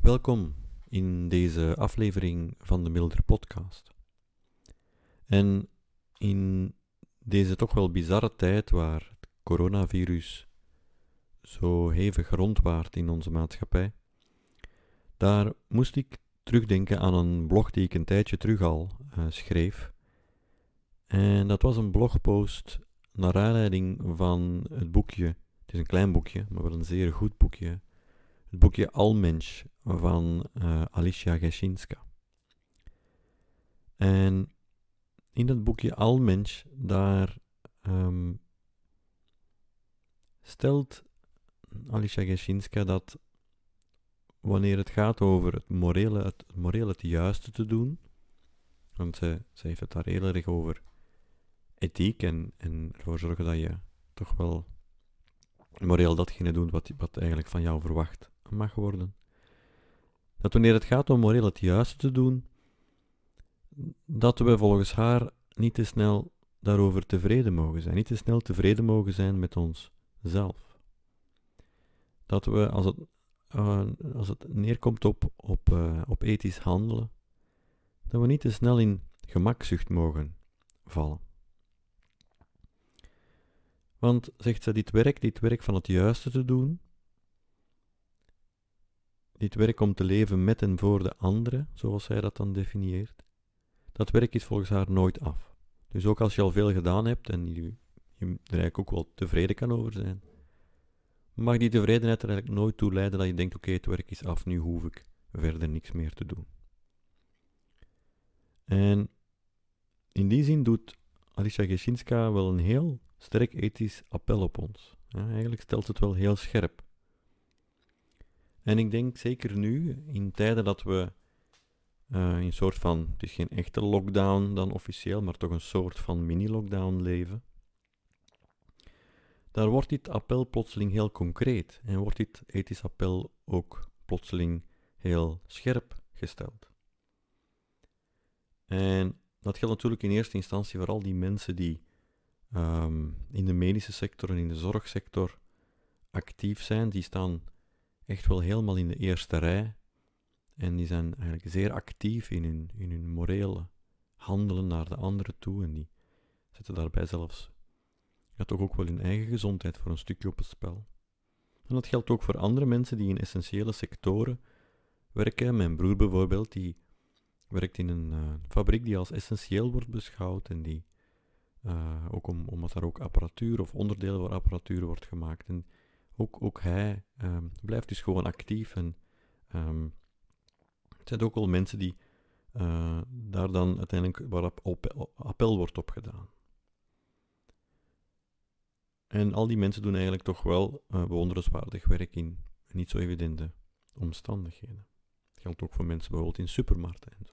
Welkom in deze aflevering van de Milder Podcast. En in deze toch wel bizarre tijd waar het coronavirus zo hevig rondwaart in onze maatschappij, daar moest ik terugdenken aan een blog die ik een tijdje terug al uh, schreef. En dat was een blogpost naar aanleiding van het boekje, het is een klein boekje, maar wel een zeer goed boekje, het boekje Almensch van uh, Alicia Geshinska. En in dat boekje Almensch, daar um, stelt Alicia Geshinska dat wanneer het gaat over het morele, het, morele het juiste te doen, want ze, ze heeft het daar heel erg over ethiek en, en ervoor zorgen dat je toch wel moreel datgene doet wat, wat eigenlijk van jou verwacht mag worden. Dat wanneer het gaat om moreel het juiste te doen, dat we volgens haar niet te snel daarover tevreden mogen zijn, niet te snel tevreden mogen zijn met onszelf. Dat we, als het, uh, als het neerkomt op, op, uh, op ethisch handelen, dat we niet te snel in gemakzucht mogen vallen. Want, zegt ze, dit werk, dit werk van het juiste te doen, dit werk om te leven met en voor de anderen, zoals zij dat dan definieert, dat werk is volgens haar nooit af. Dus ook als je al veel gedaan hebt en je, je er eigenlijk ook wel tevreden kan over zijn, mag die tevredenheid er eigenlijk nooit toe leiden dat je denkt, oké, het werk is af, nu hoef ik verder niks meer te doen. En in die zin doet Alicia Geshinska wel een heel sterk ethisch appel op ons. Eigenlijk stelt het wel heel scherp. En ik denk zeker nu, in tijden dat we uh, een soort van, het is geen echte lockdown dan officieel, maar toch een soort van mini-lockdown leven, daar wordt dit appel plotseling heel concreet en wordt dit ethisch appel ook plotseling heel scherp gesteld. En dat geldt natuurlijk in eerste instantie voor al die mensen die um, in de medische sector en in de zorgsector actief zijn, die staan echt wel helemaal in de eerste rij. En die zijn eigenlijk zeer actief in hun, in hun morele handelen naar de anderen toe. En die zetten daarbij zelfs ja, toch ook wel hun eigen gezondheid voor een stukje op het spel. En dat geldt ook voor andere mensen die in essentiële sectoren werken. Mijn broer bijvoorbeeld, die werkt in een uh, fabriek die als essentieel wordt beschouwd en die uh, ook om, omdat daar ook apparatuur of onderdelen voor apparatuur wordt gemaakt. En ook, ook hij um, blijft dus gewoon actief. En um, het zijn ook wel mensen die uh, daar dan uiteindelijk waarop op, appel wordt opgedaan. En al die mensen doen eigenlijk toch wel uh, bewonderenswaardig werk in niet zo evidente omstandigheden. Dat geldt ook voor mensen bijvoorbeeld in supermarkten en zo.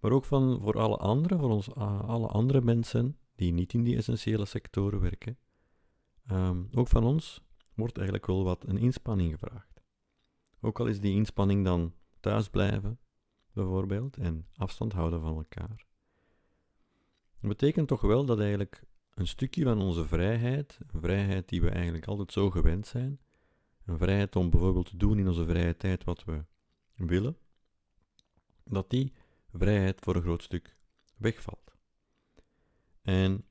Maar ook van, voor alle anderen, voor ons, uh, alle andere mensen die niet in die essentiële sectoren werken, Um, ook van ons wordt eigenlijk wel wat een inspanning gevraagd. Ook al is die inspanning dan thuis blijven, bijvoorbeeld, en afstand houden van elkaar. Dat betekent toch wel dat eigenlijk een stukje van onze vrijheid, een vrijheid die we eigenlijk altijd zo gewend zijn, een vrijheid om bijvoorbeeld te doen in onze vrije tijd wat we willen, dat die vrijheid voor een groot stuk wegvalt. En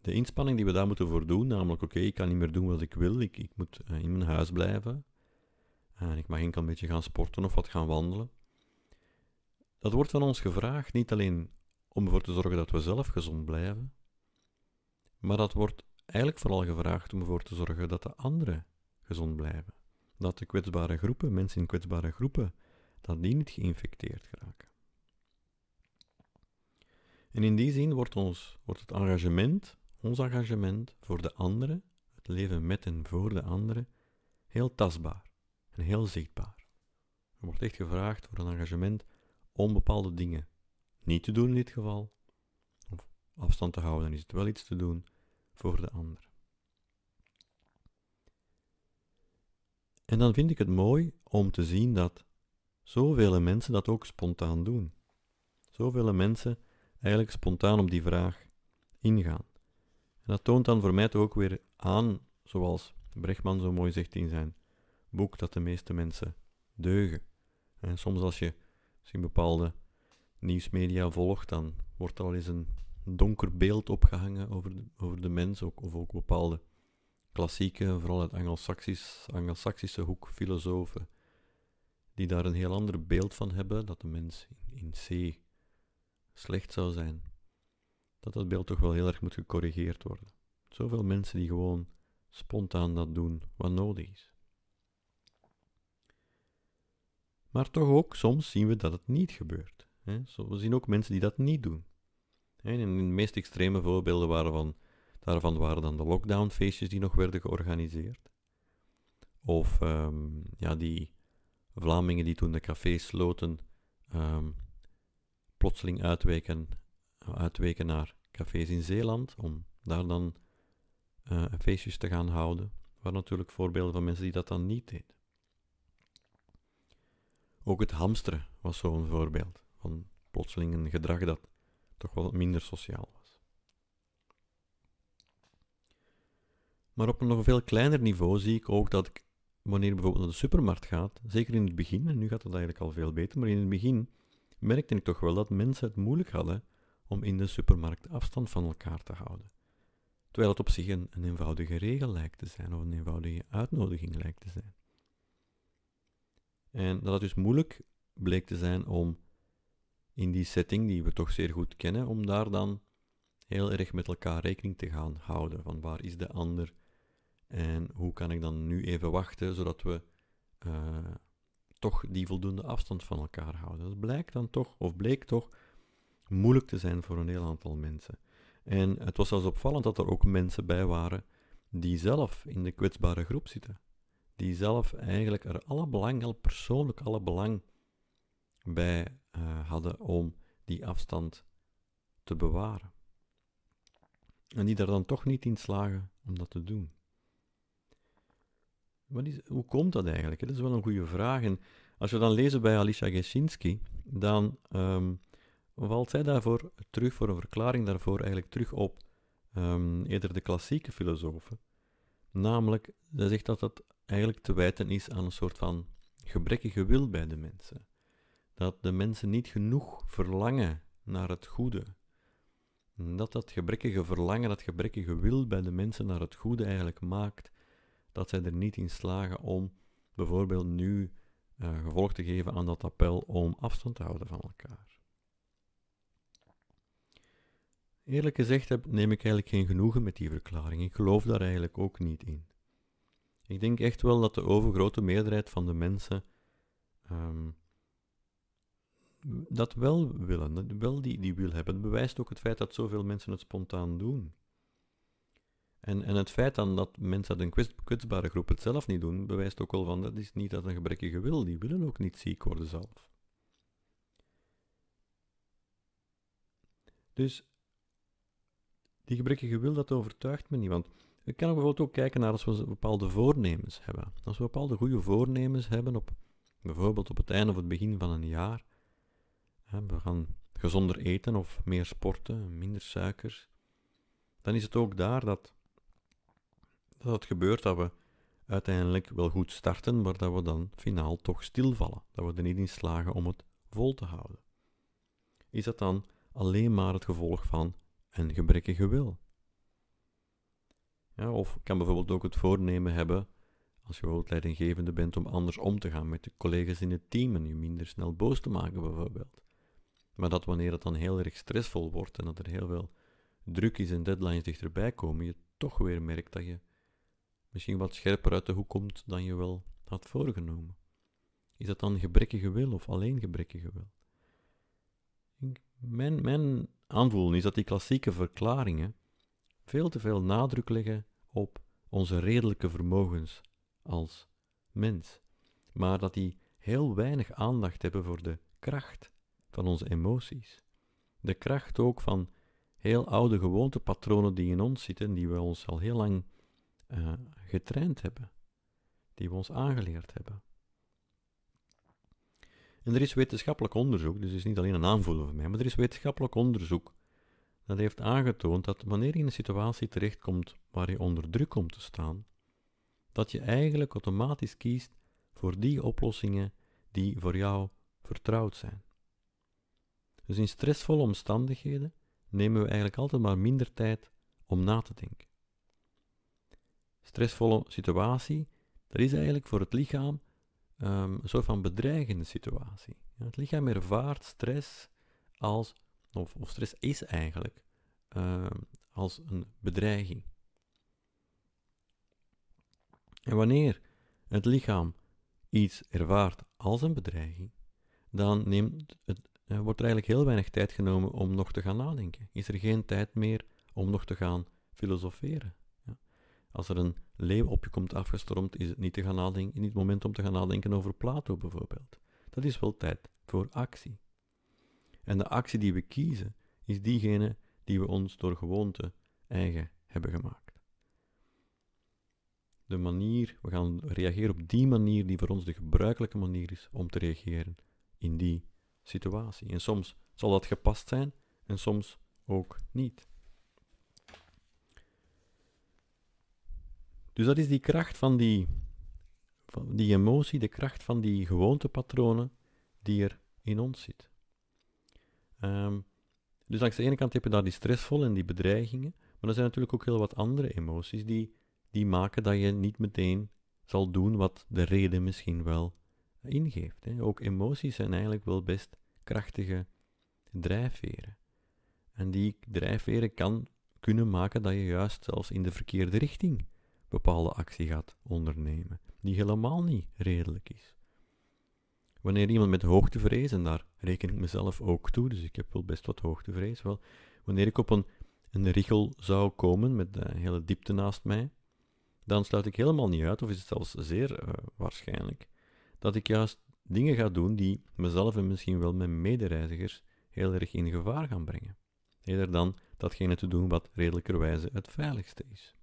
de inspanning die we daar moeten voor doen, namelijk oké, ik kan niet meer doen wat ik wil, ik, ik moet uh, in mijn huis blijven, en ik mag enkel een beetje gaan sporten of wat gaan wandelen. Dat wordt van ons gevraagd niet alleen om ervoor te zorgen dat we zelf gezond blijven, maar dat wordt eigenlijk vooral gevraagd om ervoor te zorgen dat de anderen gezond blijven. Dat de kwetsbare groepen, mensen in kwetsbare groepen, dat die niet geïnfecteerd geraken. En in die zin wordt, ons, wordt het engagement ons engagement voor de anderen, het leven met en voor de anderen, heel tastbaar en heel zichtbaar. Er wordt echt gevraagd voor een engagement om bepaalde dingen niet te doen in dit geval, of afstand te houden, dan is het wel iets te doen voor de ander. En dan vind ik het mooi om te zien dat zoveel mensen dat ook spontaan doen. Zoveel mensen eigenlijk spontaan op die vraag ingaan dat toont dan voor mij toch ook weer aan, zoals Brechtman zo mooi zegt in zijn boek dat de meeste mensen deugen. En soms als je misschien bepaalde nieuwsmedia volgt, dan wordt er al eens een donker beeld opgehangen over de, over de mens, ook, of ook bepaalde klassieke, vooral uit Anglo-Saxische hoek, filosofen, die daar een heel ander beeld van hebben, dat de mens in C slecht zou zijn. Dat dat beeld toch wel heel erg moet gecorrigeerd worden. Zoveel mensen die gewoon spontaan dat doen wat nodig is. Maar toch ook, soms zien we dat het niet gebeurt. We zien ook mensen die dat niet doen. En de meest extreme voorbeelden waren van, daarvan waren dan de lockdownfeestjes die nog werden georganiseerd. Of ehm, ja, die Vlamingen die toen de cafés sloten, um, plotseling uitweken, uitweken naar cafés in Zeeland, om daar dan uh, feestjes te gaan houden. waren natuurlijk voorbeelden van mensen die dat dan niet deden. Ook het hamsteren was zo'n voorbeeld van plotseling een gedrag dat toch wel minder sociaal was. Maar op een nog veel kleiner niveau zie ik ook dat ik, wanneer bijvoorbeeld naar de supermarkt gaat, zeker in het begin, en nu gaat het eigenlijk al veel beter, maar in het begin merkte ik toch wel dat mensen het moeilijk hadden om in de supermarkt afstand van elkaar te houden. Terwijl het op zich een, een eenvoudige regel lijkt te zijn, of een eenvoudige uitnodiging lijkt te zijn. En dat het dus moeilijk bleek te zijn om in die setting, die we toch zeer goed kennen, om daar dan heel erg met elkaar rekening te gaan houden. Van waar is de ander en hoe kan ik dan nu even wachten zodat we uh, toch die voldoende afstand van elkaar houden. Dat blijkt dan toch, of bleek toch, moeilijk te zijn voor een heel aantal mensen. En het was zelfs opvallend dat er ook mensen bij waren die zelf in de kwetsbare groep zitten. Die zelf eigenlijk er alle belang, heel persoonlijk alle belang bij uh, hadden om die afstand te bewaren. En die daar dan toch niet in slagen om dat te doen. Hoe komt dat eigenlijk? Dat is wel een goede vraag. En als we dan lezen bij Alicia Geshinsky, dan um, valt zij daarvoor terug, voor een verklaring daarvoor, eigenlijk terug op um, eerder de klassieke filosofen. Namelijk, zij zegt dat dat eigenlijk te wijten is aan een soort van gebrekkige wil bij de mensen dat de mensen niet genoeg verlangen naar het goede. dat dat gebrekkige verlangen, dat gebrekkige wil bij de mensen naar het goede eigenlijk maakt dat zij er niet in slagen om bijvoorbeeld nu uh, gevolg te geven aan dat appel om afstand te houden van elkaar. Eerlijk gezegd heb, neem ik eigenlijk geen genoegen met die verklaring. Ik geloof daar eigenlijk ook niet in. Ik denk echt wel dat de overgrote meerderheid van de mensen um, dat wel willen, dat wel die, die wil hebben. Bewijst ook het feit dat zoveel mensen het spontaan doen. En, en het feit dan dat mensen uit een kwetsbare groep het zelf niet doen, bewijst ook wel van dat is niet dat een gebrekkige wil. Die willen ook niet ziek worden zelf. Dus die gebrekkige wil, dat overtuigt me niet. Want we kunnen bijvoorbeeld ook kijken naar als we bepaalde voornemens hebben. Als we bepaalde goede voornemens hebben, op, bijvoorbeeld op het einde of het begin van een jaar, we gaan gezonder eten of meer sporten, minder suikers, dan is het ook daar dat, dat het gebeurt dat we uiteindelijk wel goed starten, maar dat we dan finaal toch stilvallen. Dat we er niet in slagen om het vol te houden. Is dat dan alleen maar het gevolg van een gebrekkige wil? Ja, of kan bijvoorbeeld ook het voornemen hebben, als je bijvoorbeeld leidinggevende bent, om anders om te gaan met de collega's in het team en je minder snel boos te maken bijvoorbeeld. Maar dat wanneer het dan heel erg stressvol wordt en dat er heel veel druk is en deadlines dichterbij komen, je toch weer merkt dat je misschien wat scherper uit de hoek komt dan je wel had voorgenomen. Is dat dan gebrekkige wil of alleen gebrekkige wil? Mijn, mijn aanvoelen is dat die klassieke verklaringen veel te veel nadruk leggen op onze redelijke vermogens als mens, maar dat die heel weinig aandacht hebben voor de kracht van onze emoties. De kracht ook van heel oude gewoontepatronen die in ons zitten, die we ons al heel lang uh, getraind hebben, die we ons aangeleerd hebben. En er is wetenschappelijk onderzoek, dus het is niet alleen een aanvoelen van mij, maar er is wetenschappelijk onderzoek dat heeft aangetoond dat wanneer je in een situatie terechtkomt waar je onder druk komt te staan, dat je eigenlijk automatisch kiest voor die oplossingen die voor jou vertrouwd zijn. Dus in stressvolle omstandigheden nemen we eigenlijk altijd maar minder tijd om na te denken. Stressvolle situatie, dat is eigenlijk voor het lichaam um, een soort van bedreigende situatie. Het lichaam ervaart stress als, of, stress is eigenlijk, um, als een bedreiging. En wanneer het lichaam iets ervaart als een bedreiging, dan neemt het, wordt er eigenlijk heel weinig tijd genomen om nog te gaan nadenken. Is er geen tijd meer om nog te gaan filosoferen? Als er een leeuw op je komt afgestormd, is het niet, te gaan nadenken, niet het moment om te gaan nadenken over Plato bijvoorbeeld. Dat is wel tijd voor actie. En de actie die we kiezen, is diegene die we ons door gewoonte eigen hebben gemaakt. De manier, we gaan reageren op die manier die voor ons de gebruikelijke manier is om te reageren in die situatie. En soms zal dat gepast zijn en soms ook niet. Dus dat is die kracht van die, van die emotie, de kracht van die gewoontepatronen die er in ons zit. Um, dus langs de ene kant heb je daar die stressvolle en die bedreigingen, maar er zijn natuurlijk ook heel wat andere emoties die, die maken dat je niet meteen zal doen wat de reden misschien wel ingeeft. Hè. Ook emoties zijn eigenlijk wel best krachtige drijfveren. En die drijfveren kan kunnen maken dat je juist zelfs in de verkeerde richting bepaalde actie gaat ondernemen, die helemaal niet redelijk is. Wanneer iemand met hoogtevrees, en daar reken ik mezelf ook toe, dus ik heb wel best wat hoogtevrees, wel, wanneer ik op een, een richel zou komen met een hele diepte naast mij, dan sluit ik helemaal niet uit, of is het zelfs zeer uh, waarschijnlijk, dat ik juist dingen ga doen die mezelf en misschien wel mijn medereizigers heel erg in gevaar gaan brengen. Eerder dan datgene te doen wat redelijkerwijze het veiligste is.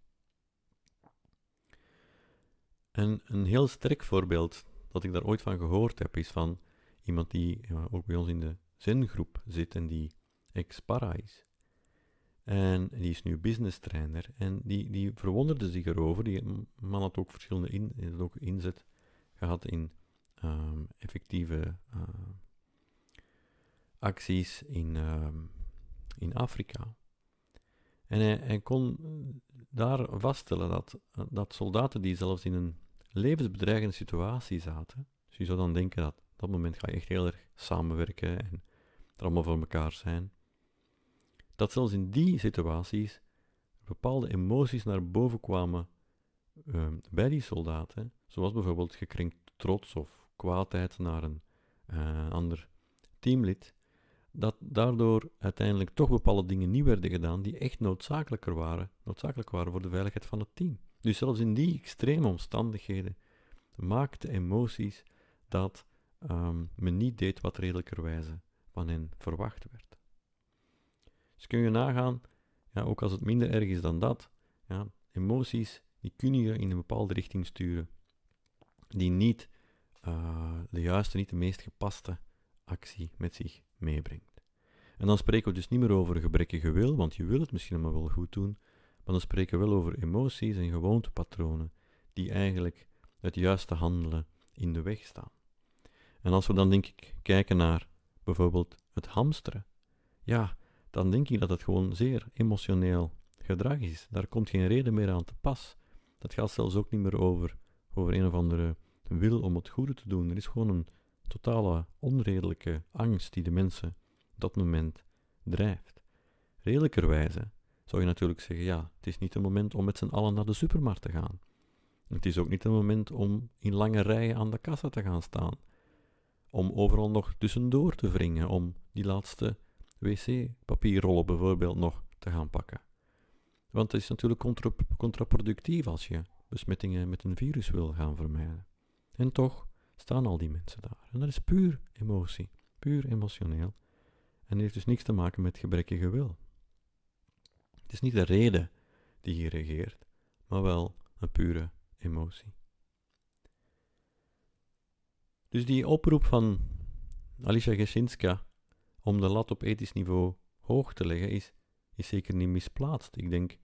En een heel sterk voorbeeld dat ik daar ooit van gehoord heb, is van iemand die ook bij ons in de zengroep zit en die ex-para is. En die is nu business trainer. En die, die verwonderde zich erover. Die man had ook verschillende in, ook inzet gehad in Ehm, effectieve uh, acties in, uh, in Afrika. En hij, hij, kon daar vaststellen dat, dat soldaten die zelfs in een levensbedreigende situatie zaten, dus je zou dan denken dat op dat moment ga je echt heel erg samenwerken en er allemaal voor elkaar zijn, dat zelfs in die situaties bepaalde emoties naar boven kwamen uh, bij die soldaten, zoals bijvoorbeeld gekrenkt trots of kwaadheid naar een uh, ander teamlid, dat daardoor uiteindelijk toch bepaalde dingen niet werden gedaan die echt noodzakelijker waren, noodzakelijk waren voor de veiligheid van het team. Dus zelfs in die extreme omstandigheden maakte emoties dat um, men niet deed wat redelijkerwijze van hen verwacht werd. Dus kun je nagaan, ja, ook als het minder erg is dan dat, ja, emoties die kunnen je in een bepaalde richting sturen, die niet uh, de juiste, niet de meest gepaste actie met zich meebrengt. En dan spreken we dus niet meer over gebrekkige wil, want je wil het misschien allemaal wel goed doen, maar dan spreken we wel over emoties en gewoontepatronen die eigenlijk het juiste handelen in de weg staan. En als we dan denk ik kijken naar bijvoorbeeld het hamsteren, ja, dan denk ik dat het gewoon zeer emotioneel gedrag is. Daar komt geen reden meer aan te pas. Dat gaat zelfs ook niet meer over, over een of andere wil om het goede te doen. Er is gewoon een totale onredelijke angst die de mensen op dat moment drijft. Redelijkerwijze zou je natuurlijk zeggen, ja, het is niet het moment om met z'n allen naar de supermarkt te gaan. Het is ook niet het moment om in lange rijen aan de kassa te gaan staan. Om overal nog tussendoor te wringen, om die laatste wc-papierrollen bijvoorbeeld nog te gaan pakken. Want het is natuurlijk contra contraproductief als je besmettingen met een virus wil gaan vermijden. En toch staan al die mensen daar. En dat is puur emotie, puur emotioneel. En heeft dus niks te maken met gebrekkige wil. Het is niet de reden die hier regeert, maar wel een pure emotie. Dus die oproep van Alicia Gesinska om de lat op ethisch niveau hoog te leggen is, is zeker niet misplaatst. Ik denk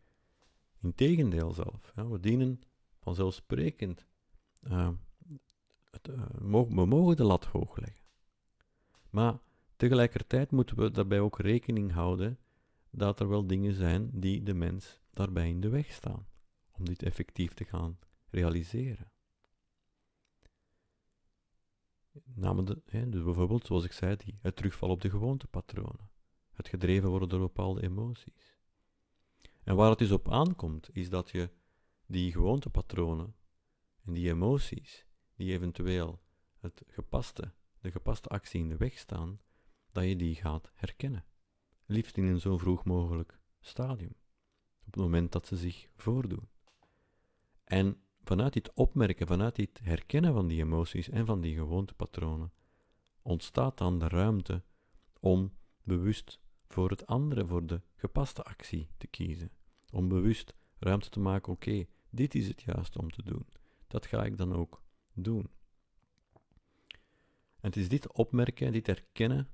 in tegendeel zelf. Ja, we dienen vanzelfsprekend uh, het we mogen de lat hoog leggen. Maar tegelijkertijd moeten we daarbij ook rekening houden dat er wel dingen zijn die de mens daarbij in de weg staan om dit effectief te gaan realiseren. Namelijk, hè, dus bijvoorbeeld, zoals ik zei, die, het terugval op de gewoontepatronen, het gedreven worden door bepaalde emoties. En waar het dus op aankomt, is dat je die gewoontepatronen en die emoties, die eventueel het gepaste, de gepaste actie in de weg staan, dat je die gaat herkennen. Liefst in een zo vroeg mogelijk stadium, op het moment dat ze zich voordoen. En vanuit dit opmerken, vanuit dit herkennen van die emoties en van die gewoontepatronen, ontstaat dan de ruimte om bewust voor het andere, voor de gepaste actie te kiezen. Om bewust ruimte te maken, oké, dit is het juiste om te doen. Dat ga ik dan ook doen. En het is dit opmerken, dit herkennen,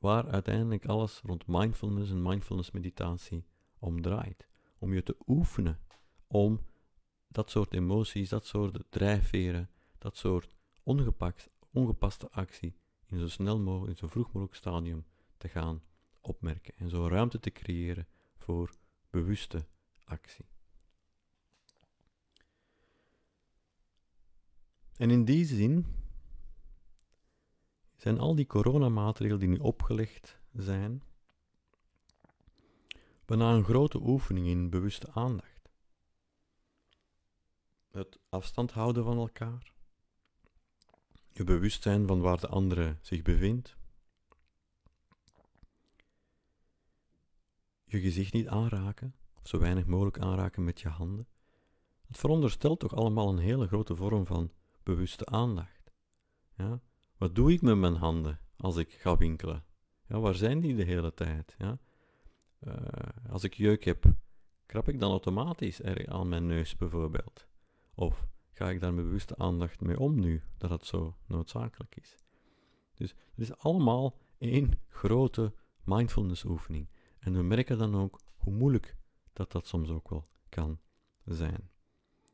waar uiteindelijk alles rond mindfulness en mindfulness meditatie om draait. Om je te oefenen om dat soort emoties, dat soort drijfveren, dat soort ongepakt, ongepaste actie in zo snel mogelijk, in zo vroeg mogelijk stadium te gaan opmerken en zo ruimte te creëren voor bewuste actie. En in die zin zijn al die coronamaatregelen die nu opgelegd zijn, bijna een grote oefening in bewuste aandacht. Het afstand houden van elkaar, je bewustzijn van waar de andere zich bevindt, je gezicht niet aanraken, of zo weinig mogelijk aanraken met je handen. Het veronderstelt toch allemaal een hele grote vorm van bewuste aandacht. Ja? Wat doe ik met mijn handen als ik ga winkelen? Ja, waar zijn die de hele tijd? Ja? Uh, als ik jeuk heb, krap ik dan automatisch er aan mijn neus bijvoorbeeld? Of ga ik daar met bewuste aandacht mee om nu, dat het zo noodzakelijk is? Dus het is allemaal één grote mindfulness oefening. En we merken dan ook hoe moeilijk dat dat soms ook wel kan zijn.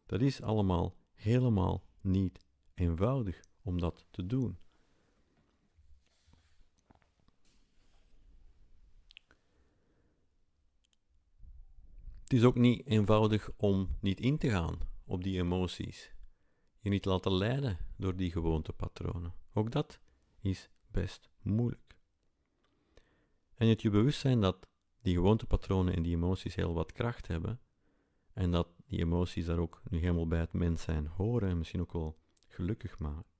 Dat is allemaal helemaal niet eenvoudig om dat te doen. Het is ook niet eenvoudig om niet in te gaan op die emoties. Je niet laten leiden door die gewoontepatronen. Ook dat is best moeilijk. En het je bewust zijn dat die gewoontepatronen en die emoties heel wat kracht hebben, en dat die emoties daar ook nu helemaal bij het mens zijn horen en misschien ook wel gelukkig maken.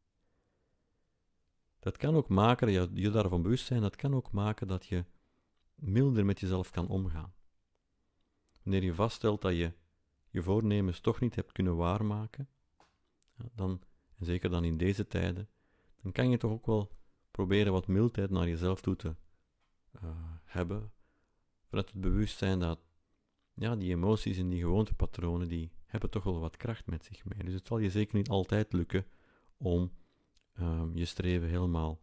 Dat kan ook maken, je, je daarvan bewust zijn, dat kan ook maken dat je milder met jezelf kan omgaan. Wanneer je vaststelt dat je je voornemens toch niet hebt kunnen waarmaken, dan, en zeker dan in deze tijden, dan kan je toch ook wel proberen wat mildheid naar jezelf toe te uh, hebben, vanuit het bewustzijn dat ja, die emoties en die gewoontepatronen, die hebben toch wel wat kracht met zich mee. Dus het zal je zeker niet altijd lukken om um, je streven helemaal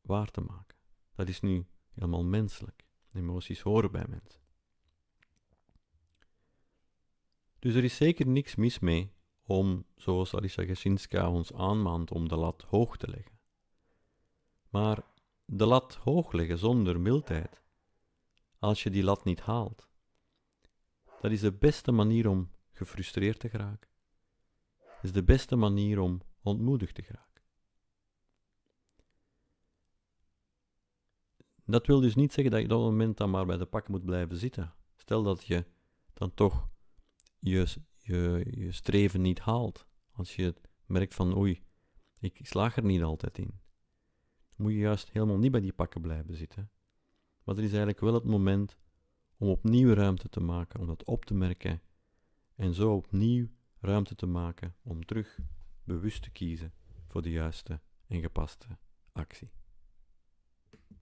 waar te maken. Dat is nu helemaal menselijk. Emoties horen bij mensen. Dus er is zeker niks mis mee om, zoals Alicia Gesinska ons aanmaant, om de lat hoog te leggen. Maar de lat hoog leggen zonder mildheid, als je die lat niet haalt, dat is de beste manier om gefrustreerd te geraken. Dat is de beste manier om ontmoedigd te geraken. Dat wil dus niet zeggen dat je op dat moment dan maar bij de pak moet blijven zitten. Stel dat je dan toch je, je, streven niet haalt. Als je merkt van oei, ik slaag er niet altijd in. Moet je juist helemaal niet bij die pakken blijven zitten. Maar er is eigenlijk wel het moment om opnieuw ruimte te maken, om dat op te merken en zo opnieuw ruimte te maken om terug bewust te kiezen voor de juiste en gepaste actie.